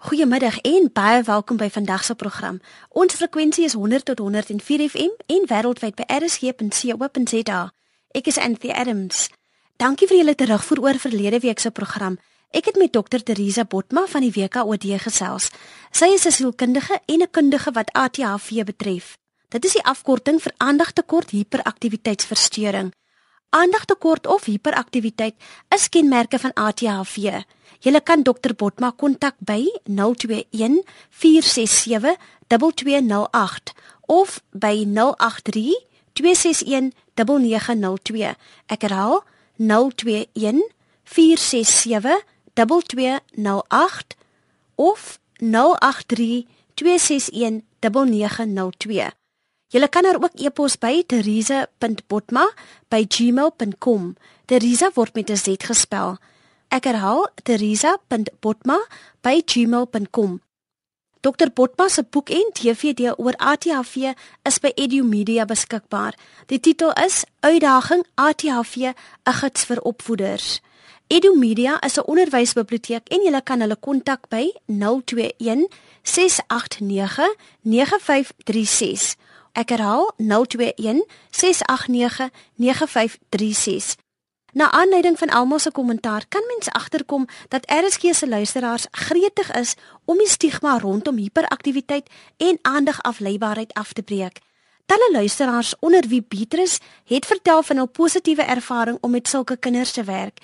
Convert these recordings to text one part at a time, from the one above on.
Goeiemiddag en baie welkom by vandag se program. Ons frekwensie is 100 tot 104 FM en wêreldwyd by rsg.co.za. Ek is Anthea Adams. Dankie vir julle terugvoer oor verlede week se program. Ek het met Dr. Teresa Botma van die WKOD gesels. Sy is 'n sielkundige en 'n kundige wat ADHD betref. Dit is die afkorting vir aandagtekort hiperaktiwiteitsversteuring. Aandagtekort of hiperaktiwiteit is kenmerke van ADHD. Jy kan Dr Botma kontak by 021 467 2208 of by 083 261 9902. Ek herhaal 021 467 2208 of 083 261 9902. Jy kan haar ook e-pos by teresa.botma@gmail.com. Teresa word met 'n Z gespel. Ek herhaal teresa.botma@gmail.com. Dr Botma se boek en DVD oor ATHV is by Edu Media beskikbaar. Die titel is Uitdaging ATHV: 'n gids vir opvoeders. Edu Media is 'n onderwysbiblioteek en jy kan hulle kontak by 021 689 9536. Ek herhaal 021 689 9536. Na aanleiding van almal se kommentaar kan mens agterkom dat RSG se luisteraars gretig is om die stigma rondom hiperaktiwiteit en aandagafleibaarheid af te breek. Talle luisteraars onder wie Beatrice het vertel van hul positiewe ervaring om met sulke kinders te werk.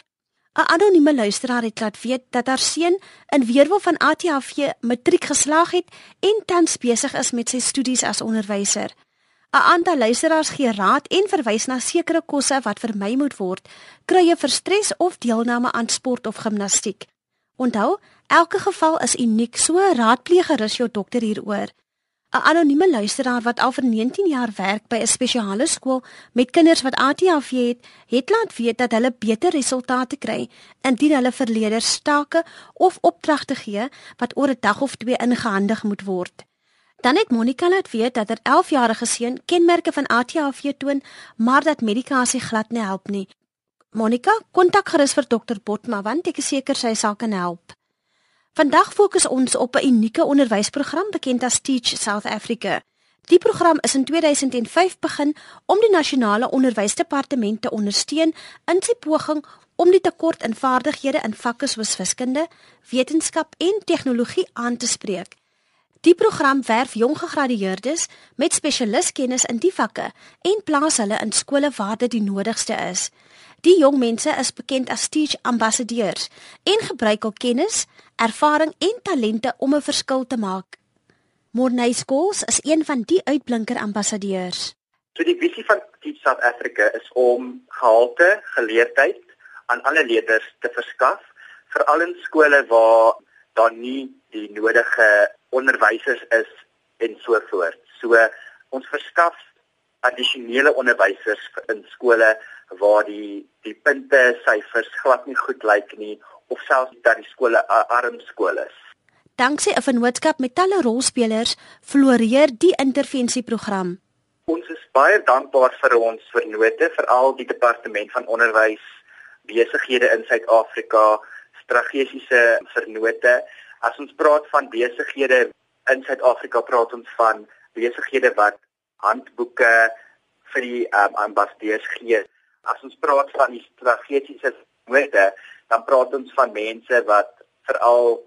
'n Anonieme luisteraar het laat weet dat haar seun in weerwil van ATHV matriek geslaag het en tans besig is met sy studies as onderwyser. 'n aantal luisteraars gee raad en verwys na sekere kosse wat vermy moet word, krye vir stres of deelname aan sport of gimnastiek. Onthou, elke geval is uniek, so raadpleeg gerus jou dokter hieroor. 'n Anonieme luisteraar wat al vir 19 jaar werk by 'n spesiale skool met kinders wat ADHD het, het laat weet dat hulle beter resultate kry indien hulle verleerders stake of opdragte gee wat oor 'n dag of twee ingehandig moet word. Dan het Monica laat weet dat haar 11-jarige seun kenmerke van ADHD toon, maar dat medikasie glad nie help nie. Monica, kontak gerus vir dokter Botma want ek is seker sy sal kan help. Vandag fokus ons op 'n unieke onderwysprogram bekend as Teach South Africa. Die program is in 2005 begin om die nasionale onderwysdepartement te ondersteun in sy poging om die tekort in vaardighede in vakke soos wiskunde, wetenskap en tegnologie aan te spreek. Die program werf jong gegradueerdes met spesialiskennis in die vakke en plaas hulle in skole waar dit die nodigste is. Die jong mense is bekend as teach ambassadeurs en gebruik hul kennis, ervaring en talente om 'n verskil te maak. Morney Schools is een van die uitblinker ambassadeurs. So die visie van Teach South Africa is om gehalte, geleerdheid aan alle leerders te verskaf, veral in skole waar daar nie die nodige onderwysers is en so voort. So ons verskaf addisionele onderwysers in skole waar die die punte syfers glad nie goed lyk nie of selfs dat die skole arm skole is. Danksy 'n vennootskap met talle rolspelers floreer die intervensieprogram. Ons is baie dankbaar vir ons vennote, veral die departement van onderwys, besighede in Suid-Afrika, strategiese vennote As ons praat van besighede in Suid-Afrika, praat ons van besighede wat handboeke vir die um, ambassadeurs gee. As ons praat van die strategiese moorde, dan praat ons van mense wat veral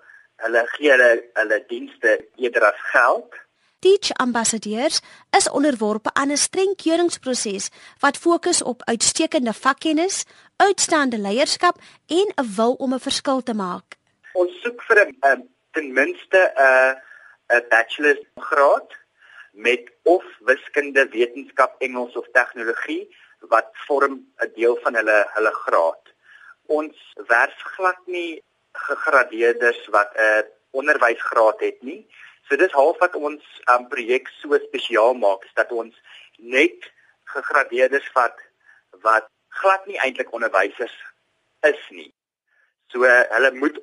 hulle gee hulle, hulle dienste eerder as geld. Teach ambassadeurs is onderworpe aan 'n streng keuringsproses wat fokus op uitstekende vakkennis, uitstaande leierskap en 'n wil om 'n verskil te maak ons soek vir 'n um, ten minste 'n uh, 'n bachelor's graad met of wiskunde, wetenskap, Engels of tegnologie wat vorm 'n deel van hulle hulle graad. Ons werf glad nie gegradeerdes wat 'n onderwysgraad het nie. So dis half wat ons um, projek so spesiaal maak is dat ons net gegradeerdes vat wat glad nie eintlik onderwysers is nie. So hulle moet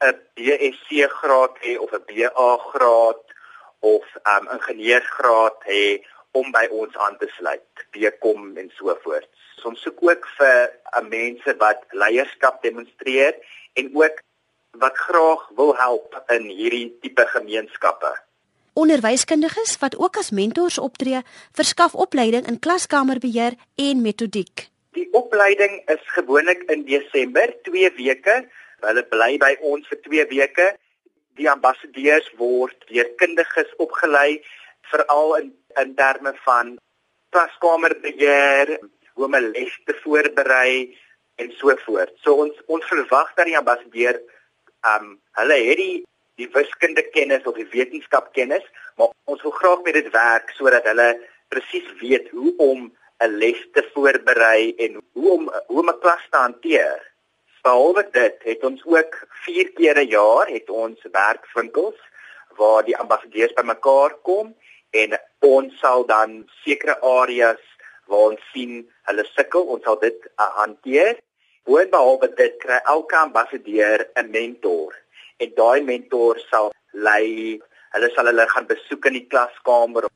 'n BSc graad hê of 'n BA graad of 'n um, ingenieursgraad hê om by ons aan te sluit, BCom en so voort. So ons soek ook vir uh, mense wat leierskap demonstreer en ook wat graag wil help in hierdie tipe gemeenskappe. Onderwyskundiges wat ook as mentors optree, verskaf opleiding in klaskamerbeheer en metodiek. Die opleiding is gewoonlik in Desember, 2 weke. Hulle bly by ons vir 2 weke. Die ambassadeurs word deur kundiges opgelei veral in in terme van klaskamerbeheer, hoe om 'n les te voorberei en so voort. So ons ons verwag dat die ambassadeur um hulle het die die wiskunde kennis of die wetenskap kennis, maar ons wil graag met dit werk sodat hulle presies weet hoe om 'n les te voorberei en hoe om hoe om 'n klas te hanteer. Behalwe dit het ons ook 4 keer 'n jaar het ons werkwinkels waar die ambassadeurs bymekaar kom en ons sal dan sekere areas waar ons sien hulle sukkel, ons sal dit uh, hanteer. Boonbehalwe dit kry elke ambassadeur 'n mentor en daai mentor sal lei, hulle sal hulle gaan besoek in die klaskamer.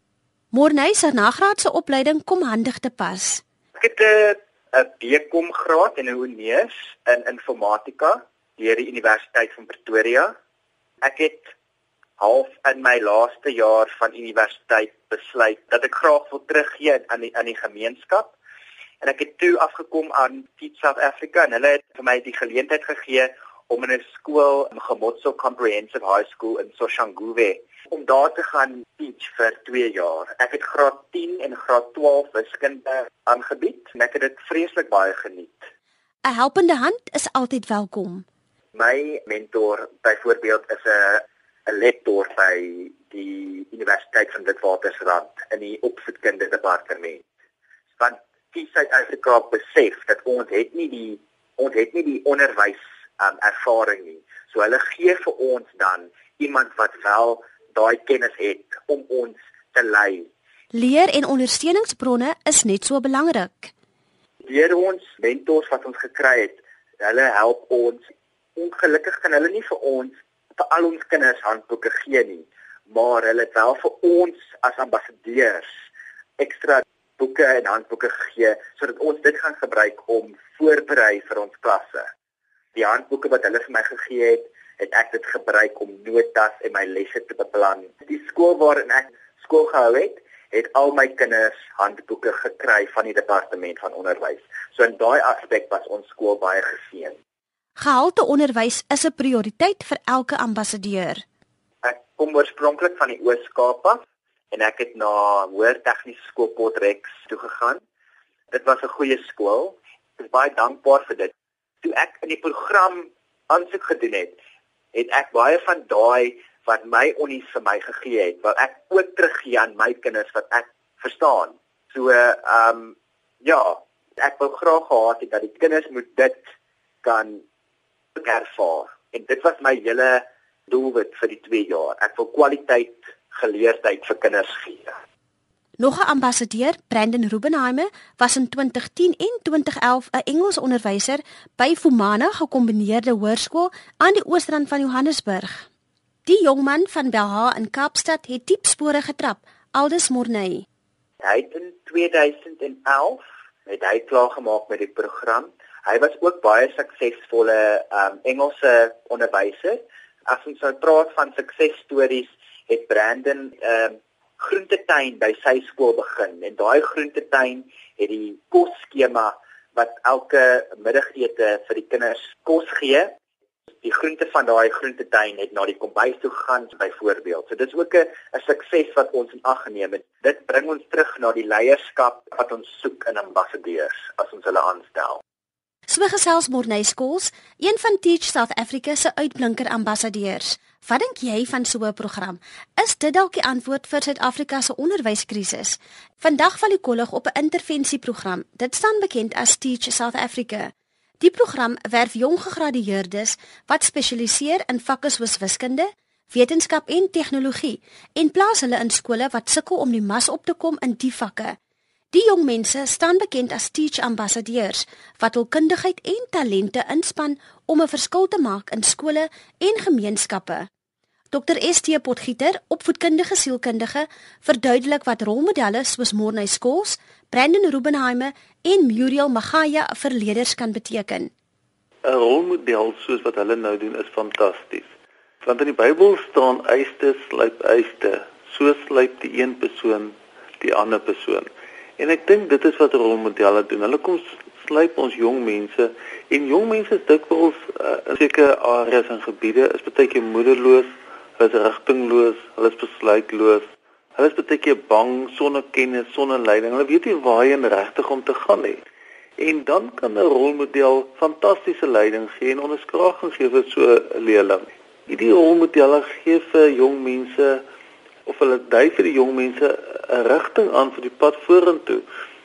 Morney se nagraadse opleiding kom handig te pas. Ek het 'n 'n BCom graad en 'n honeurs in informatika deur die Universiteit van Pretoria. Ek het half in my laaste jaar van universiteit besluit dat ek graag wil teruggee aan die aan die gemeenskap. En ek het toe afgekom aan Teach South Africa en hulle het vir my die geleentheid gegee om in 'n skool, Gemotso Comprehensive High School in Soshanguve, om daar te gaan teach vir 2 jaar. Ek het graad 10 en graad 12 wiskunde aangebied en ek het dit vreeslik baie geniet. 'n Helpende hand is altyd welkom. My mentor byvoorbeeld is 'n 'n lektor by die Universiteit van Witwatersrand in die opvoedkundige departement. Want die Suid-Afrika besef dat ons het nie die ons het nie die onderwys um, ervaring nie. So hulle gee vir ons dan iemand wat wel daai kennis het om ons te lei. Leer en ondersteuningsbronne is net so belangrik. Deur ons mentors wat ons gekry het, hulle help ons. Ongelukkig kan hulle nie vir ons vir al ons kinders handboeke gee nie, maar hulle het wel vir ons as ambassadeurs ekstra boeke en handboeke gegee sodat ons dit gaan gebruik om voorberei vir ons klasse die handboeke wat hulle vir my gegee het, het ek dit gebruik om notas en my lesse te beplan. Die skool waarin ek skool gehou het, het al my kinders handboeke gekry van die departement van onderwys. So in daai aspek was ons skool baie geseën. Gehalte onderwys is 'n prioriteit vir elke ambassadeur. Ek kom oorspronklik van die Oos-Kaap af en ek het na Hoër Tegniese Skool Potrex toe gegaan. Dit was 'n goeie skool. Ek is baie dankbaar vir dit toe ek in die program aansoek gedoen het, het ek baie van daai wat my onnie vir my gegee het, wat ek ook teruggee aan my kinders wat ek verstaan. So ehm um, ja, ek wil graag gehad het dat die kinders moet dit kan ervaar. En dit was my hele doelwit vir die 2 jaar. Ek wil kwaliteit geleerdheid vir kinders gee. Nog 'n ambassadeur, Brandon Rubenheimer, was in 2010 en 2011 'n Engels onderwyser by Fumana Gekombineerde Hoërskool aan die Oosrand van Johannesburg. Die jong man van Belha in Kaapstad het diep spore getrap, Aldus Morney. Hy het in 2011 het hy klaar gemaak met die program. Hy was ook baie suksesvolle um, Engelse onderwyser. As ons nou praat van suksesstories, het Brandon um, groentetuin by sy skool begin en daai groentetuin het die kosskema wat elke middagete vir die kinders kos gee. Die groente van daai groentetuin het na die kombuis toe gegaan byvoorbeeld. So dit is ook 'n 'n sukses wat ons in ag geneem het. Dit bring ons terug na die leierskap wat ons soek in ambassadeurs as ons hulle aanstel. So gesels Morney Skols, een van Teach South Africa se uitblinker ambassadeurs. Wat dink jy van so 'n program? Is dit dalk die antwoord vir Suid-Afrika se onderwyskrisis? Vandag val die kollig op 'n intervensieprogram. Dit staan bekend as Teach South Africa. Die program werf jong gegradueerdes wat spesialiseer in vakke soos wiskunde, wetenskap en tegnologie en plaas hulle in skole wat sukkel om die mas op te kom in die vakke. Die jong mense staan bekend as Teach Ambassadeurs wat hul kundigheid en talente inspann om 'n verskil te maak in skole en gemeenskappe. Dr ST Potgieter, opvoedkundige sielkundige, verduidelik wat rolmodelle soos Morney Skols, Brandon Rubenheimer en Muriel Magaya vir leerders kan beteken. 'n rolmodel soos wat hulle nou doen is fantasties. Want in die Bybel staan eiste slyp eiste, so slyp die een persoon die ander persoon. En ek dink dit is wat rolmodelle doen. Hulle kom slyp ons jong mense en jong mense is dikwels uh, in sekere areas en gebiede is baie keer moederloos, hulle is rigtingloos, hulle is besluitloos. Hulle is baie keer bang sonder kennis, sonder leiding. Hulle weet nie waarheen regtig om te gaan nie. En dan kan 'n rolmodel fantastiese leiding gee en onderskraging gee vir so 'n leerling. Hierdie rolmodelle gee vir jong mense of hulle dui vir die jong mense 'n rigting aan vir die pad vorentoe.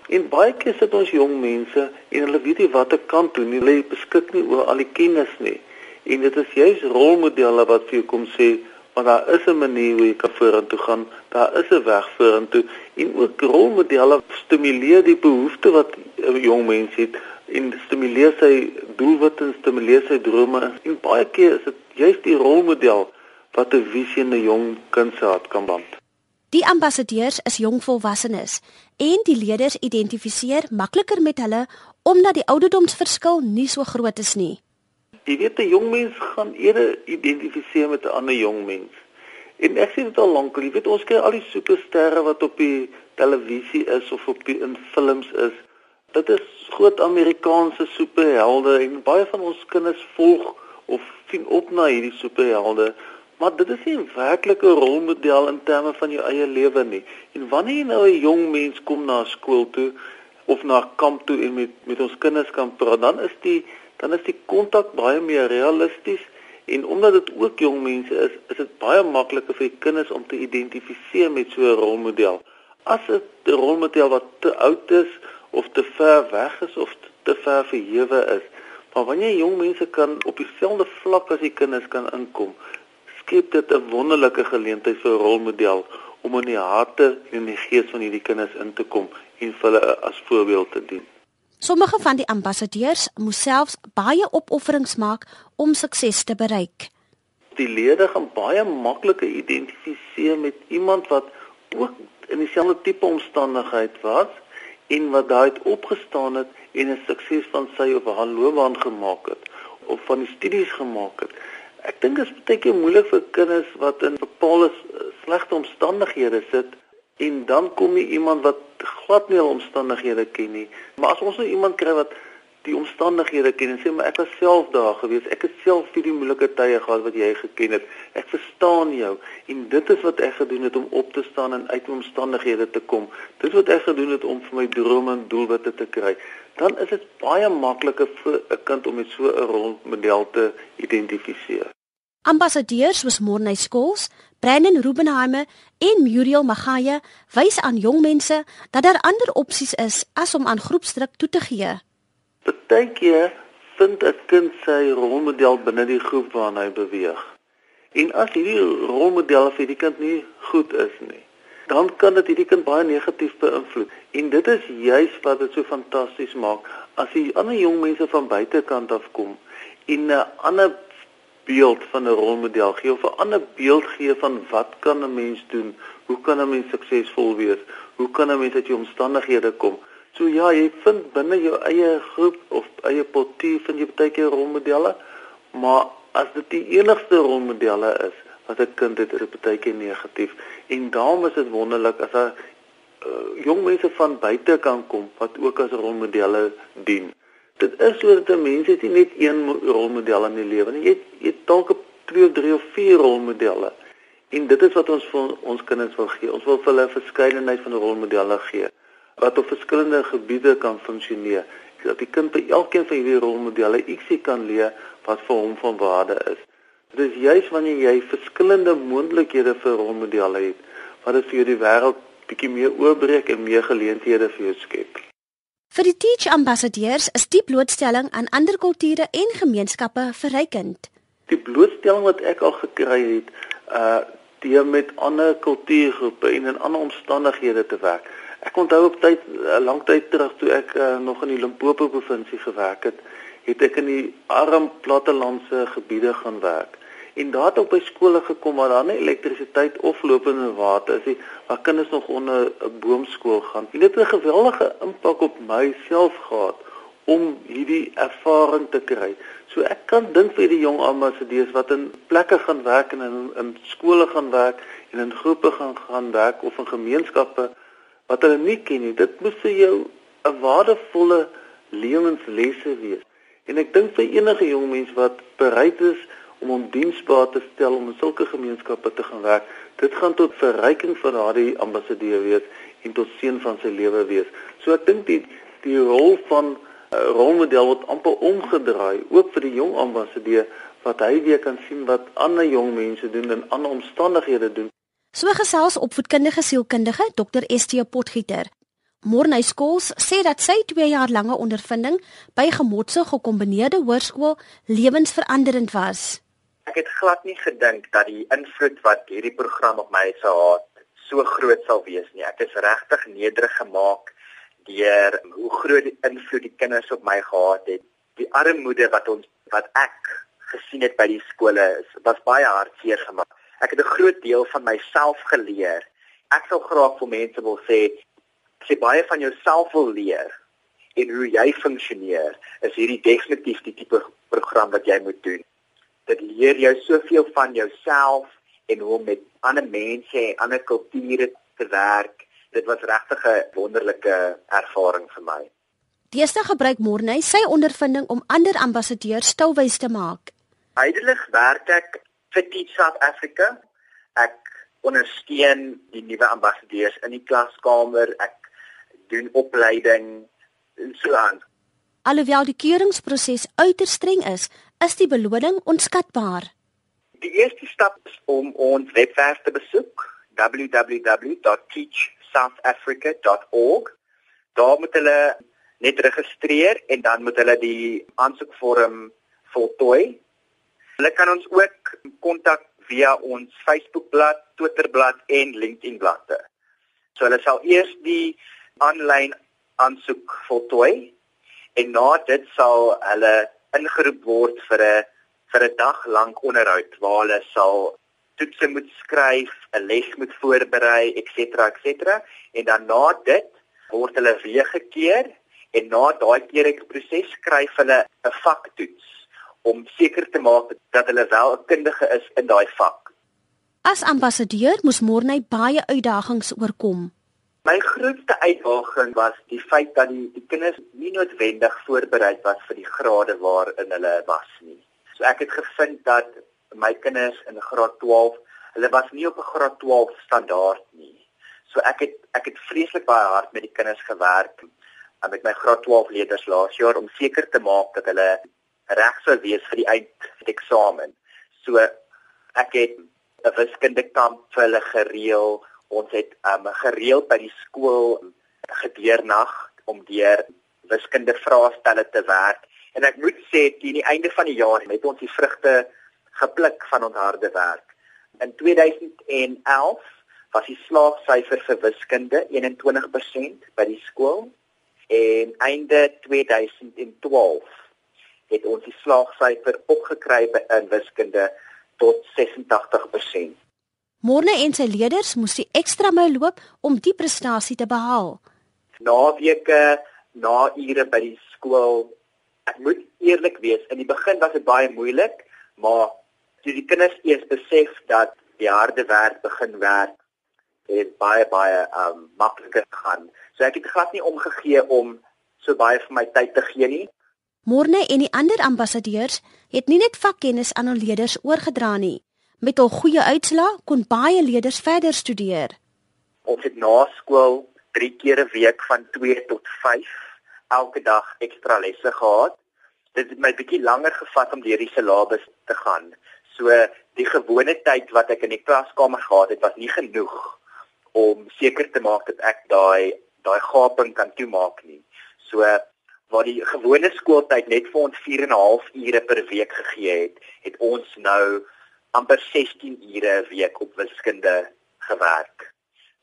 En baie keer sit ons jong mense en hulle weet nie wat 'n kant toe nie. Hulle beskik nie oor al die kennis nie. En dit is juis rolmodelle wat vir jou kom sê, maar daar is 'n manier hoe jy kan vorentoe gaan. Daar is 'n weg vorentoe. En ook rolmodelle stimuleer die behoefte wat 'n jong mens het en stimuleer sy doelwitte en stimuleer sy drome. En baie keer is dit juis die rolmodel wat 'n visie in 'n jong kind se hart kan band. Die ambassadeurs is jong volwassenes en die leerders identifiseer makliker met hulle omdat die ouderdomsverskil nie so groot is nie. Jy weet 'n jong mens gaan eerder identifiseer met 'n ander jong mens. En ek sê dit al lank, jy weet ons kry al die supersterre wat op die televisie is of op die in films is. Dit is groot Amerikaanse superhelde en baie van ons kinders volg of sien op na hierdie superhelde. Maar dit is nie 'n werklike rolmodel in terme van jou eie lewe nie. En wanneer jy nou 'n jong mens kom na skool toe of na kamp toe en met met ons kinders kan praat, dan is die dan is die kontak baie meer realisties en omdat dit ook jong mense is, is dit baie makliker vir die kinders om te identifiseer met so 'n rolmodel. As 'n rolmodel wat te oud is of te ver weg is of te ver verhewe is, maar wanneer jong mense kan op dieselfde vlak as die kinders kan inkom, skep dit 'n wonderlike geleentheid vir 'n rolmodel om in die harte en die gees van hierdie kinders in te kom en vir hulle as voorbeeld te dien. Sommige van die ambassadeurs moes selfs baie opofferings maak om sukses te bereik. Die lede gaan baie makliker identifiseer met iemand wat ook in dieselfde tipe omstandigheid was en wat daai het opgestaan het en 'n sukses van sy of haar loopbaan gemaak het of van die studies gemaak het. Ek dink dit is baie keer moeilik vir kinders wat in bepaalde slegte omstandighede sit en dan kom jy iemand wat glad nie al omstandighede ken nie. Maar as ons nou iemand kry wat die omstandighede ken en sê maar ek was self daar gewees. Ek het self hierdie moeilike tye gehad wat jy geken het. Ek verstaan jou en dit is wat ek gedoen het om op te staan en uit omstandighede te kom. Dit wat ek gedoen het om vir my drome en doelwitte te kry dan is dit baie makliker vir 'n kind om met so 'n rolmodel te identifiseer. Ambassadeurs soos Morney Skols, Brandon Rubenheimer en Muriel Magaya wys aan jong mense dat daar ander opsies is as om aan groepsdruk toe te gee. Partykeer vind 'n kind sy rolmodel binne die groep waarna hy beweeg. En as hierdie rolmodel vir die kind nie goed is nie, dan kan dit hierdie kind baie negatief beïnvloed. En dit is juis wat dit so fantasties maak as die ander jong mense van buitekant af kom en 'n ander beeld van 'n rolmodel gee of 'n ander beeld gee van wat kan 'n mens doen? Hoe kan 'n mens suksesvol wees? Hoe kan 'n mens uit jou omstandighede kom? So ja, jy vind binne jou eie groep of eie potjie van jy baie keer rolmodelle, maar as dit die enigste rolmodelle is wat 'n kind het, is baie keer negatief. En daarom is dit wonderlik as 'n uh, jong mense van buite kan kom wat ook as rolmodelle dien. Dit is sodat 'n mens nie net een rolmodel in die lewe nie. Jy het, jy het dalk 2 of 3 of 4 rolmodelle. En dit is wat ons vir ons kinders wil gee. Ons wil vir hulle 'n verskeidenheid van rolmodelle gee wat op verskillende gebiede kan funksioneer. Dat die kind by elkeen van hierdie rolmodelle ietsie kan leer wat vir hom van waarde is. Dit is juis wanneer jy verskillende moontlikhede vir rolmodelle het, wat dit vir jou die wêreld bietjie meer oopbreek en meer geleenthede vir jou skep. Vir die Teach Ambassadeurs is die blootstelling aan ander kulture en gemeenskappe verrykend. Die blootstelling wat ek al gekry het, uh deur met ander kultuurgroepe en in ander omstandighede te werk. Ek onthou op tyd uh, lang tyd terug toe ek uh, nog in die Limpopo provinsie gewerk het, het ek in die arm plattelandse gebiede gaan werk en daar het ook by skole gekom waar daar nie elektrisiteit of lopende water is nie, waar kinders nog onder 'n boomskool gaan. En dit het 'n geweldige impak op myself gehad om hierdie ervaring te kry. So ek kan dink vir die jong ambassadeurs wat in plekke gaan werk en in in skole gaan werk en in groepe gaan gaan werk of in gemeenskappe wat hulle nie ken nie. Dit moet vir jou 'n waardevolle lewenslesse wees. En ek dink vir enige jong mens wat bereid is om hom diensbaar te stel om in sulke gemeenskappe te gaan werk, dit gaan tot verryking vir daardie ambassadeur wees en tot seën van sy lewe wees. So ek dink die die rol van 'n uh, rolmodel word amper omgedraai ook vir die jong ambassadeur wat hy weer kan sien wat ander jong mense doen en ander omstandighede doen. So gesels opvoedkundige sielkundige Dr. ST Potgieter. Morney Skols sê dat sy 2 jaar lange ondervinding by Gemotse gekombineerde hoërskool lewensveranderend was. Ek het glad nie gedink dat die invloed wat hierdie program op my sou hê so groot sal wees nie. Ek is regtig nederig gemaak deur hoe groot die invloed die kinders op my gehad het. Die armoede wat ons wat ek gesien het by die skole is was baie hartseer my. Ek het 'n groot deel van myself geleer. Ek sou graag vir mense wil sê as jy baie van jouself wil leer en hoe jy funksioneer, is hierdie definitief die tipe program wat jy moet doen. Dit leer jou soveel van jouself en hoe om met ander mense en ander kulture te werk. Dit was regtig 'n wonderlike ervaring vir my. Deesdae gebruik Morney sy ondervinding om ander ambassadeurs stilwys te maak. Huidelik werk ek vir Teach South Africa. Ek ondersteun die nuwe ambassadeurs in die klaskamer. Ek doen opleiding en so aan. Alhoewel die keuringsproses uiters streng is, is die beloning onskatbaar. Die eerste stap is om ons webwerf te besoek www.teachsouthafrica.org. Daar moet hulle net registreer en dan moet hulle die aansoekvorm voltooi. Hulle kan ons ook kontak via ons Facebookblad, Twitterblad en LinkedIn bladsy. So hulle sal eers die aanlyn aansoek voltooi en na dit sal hulle ingeroep word vir 'n vir 'n dag lank onderhoud waar hulle sal toetse moet skryf, 'n les moet voorberei, ens ens en dan na dit word hulle weer gekeer en na daai keringproses skryf hulle 'n vaktoets om seker te maak dat hulle wel 'n kundige is in daai vak. As ambassadeur moes Morney baie uitdagings oorkom. My grootste uitdaging was die feit dat die, die kinders nie noodwendig voorberei was vir die grade waarin hulle was nie. So ek het gevind dat my kinders in graad 12, hulle was nie op 'n graad 12 standaard nie. So ek het ek het vreeslik baie hard met die kinders gewerk met my graad 12 leerders laas jaar om seker te maak dat hulle reg sou wees vir die eindeksamen. So ek het 'n wiskundekamp vir hulle gereël ons het um, gereeld by die skool gedeernag om deur wiskunde vraestelle te werk en ek moet sê teen die einde van die jaar het ons die vrugte gepluk van ons harde werk. In 2011 was die slaagsyfer vir wiskunde 21% by die skool en einde 2012 het ons die slaagsyfer opgekry in wiskunde tot 86%. Morne en sy leerders moes die ekstra myl loop om die prestasie te behaal. Naweke, na ure by die skool. Ek moet eerlik wees, in die begin was dit baie moeilik, maar toe die kinders eers besef dat die harde werk begin werk, het baie baie um makliker gegaan. So ek het glad nie omgegee om so baie vir my tyd te gee nie. Morne en die ander ambassadeurs het nie net vakkennis aan hul leerders oorgedra nie. Met hul goeie uitslae kon baie leerders verder studeer. Ons het na skool 3 keer 'n week van 2 tot 5 elke dag ekstra lesse gehad. Dit het my bietjie langer gevat om deur die syllabus te gaan. So die gewone tyd wat ek in die klaskamer gehad het, was nie genoeg om seker te maak dat ek daai daai gaping kan toemaak nie. So waar die gewone skooltyd net vir ons 4 en 'n half ure per week gegee het, het ons nou amper 16 ure 'n week op wiskunde gewerk.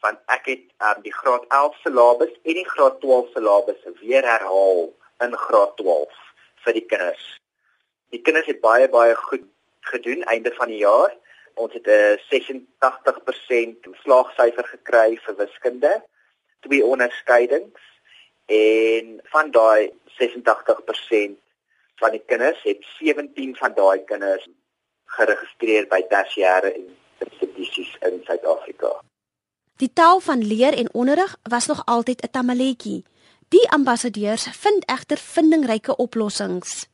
Want ek het um, die graad 11 syllabus en die graad 12 syllabus weer herhaal in graad 12 vir die kinders. Die kinders het baie baie goed gedoen einde van die jaar. Ons het 'n 86% slaagsyfer gekry vir wiskunde, twee onderskeidings en van daai 86% van die kinders het 17 van daai kinders geregistreer by tersiêre institusies in Suid-Afrika. Die taal van leer en onderrig was nog altyd 'n tamaletjie. Die ambassadeurs vind egter vindingryke oplossings.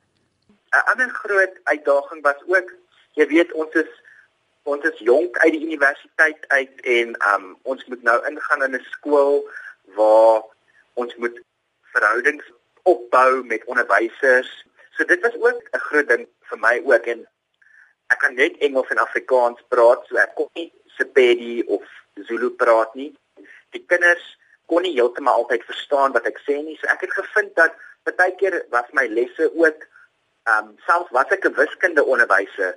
'n Ander groot uitdaging was ook, jy weet ons is ons is jonk uit die universiteit uit en um, ons moet nou ingaan in 'n skool waar ons moet verhoudings opbou met onderwysers. So dit was ook 'n groot ding vir my ook en ek kan net Engels en Afrikaans praat, so ek kon nie Sepedi of Zulu praat nie. Die kinders kon nie heeltemal altyd verstaan wat ek sê nie. So ek het gevind dat baie keer was my lesse ook ehm um, selfs wat ek 'n wiskunde onderwyser,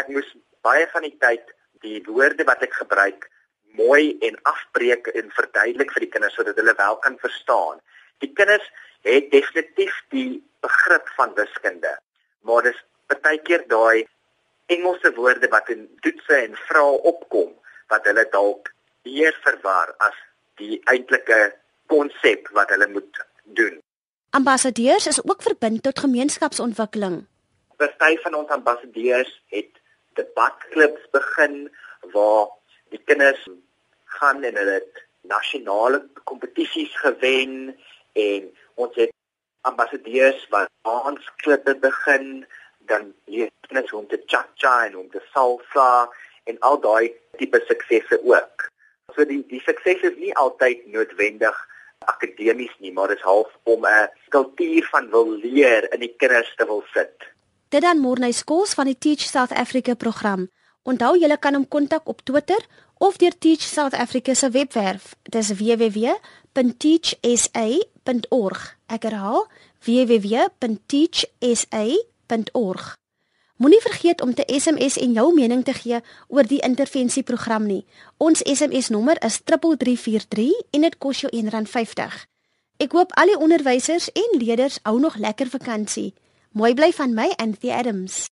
ek moes baie van die tyd die woorde wat ek gebruik mooi en afbreek en verduidelik vir die kinders sodat hulle wel kan verstaan. Die kinders het definitief die begrip van wiskunde, maar dis baie keer daai Engelse woorde wat in toetse en vrae opkom wat hulle dalk meer verwar as die eintlike konsep wat hulle moet doen. Ambassadeurs is ook verbind tot gemeenskapsontwikkeling. Party van ons ambassadeurs het debatklubs begin waar die kinders gaan en hulle het nasionale kompetisies gewen en ons het ambassadeurs wat dansklippe begin dan leer kinders hoe om te cha-cha en om te salsa en al daai tipe suksesse ook. So die die sukses is nie altyd noodwendig akademies nie, maar dit is half om 'n kultuur van wil leer in die kinders te wil sit. Dit dan Morney Schools van die Teach South Africa program. Onthou julle kan hom kontak op Twitter of deur Teach South Africa se webwerf. Dit is www.teachsa.org. Ek herhaal www.teachsa.org. Moenie vergeet om te SMS en jou mening te gee oor die intervensieprogram nie. Ons SMS nommer is 3343 en dit kos jou R1.50. Ek hoop al die onderwysers en leerders hou nog lekker vakansie. Mooi bly van my Anthea Adams.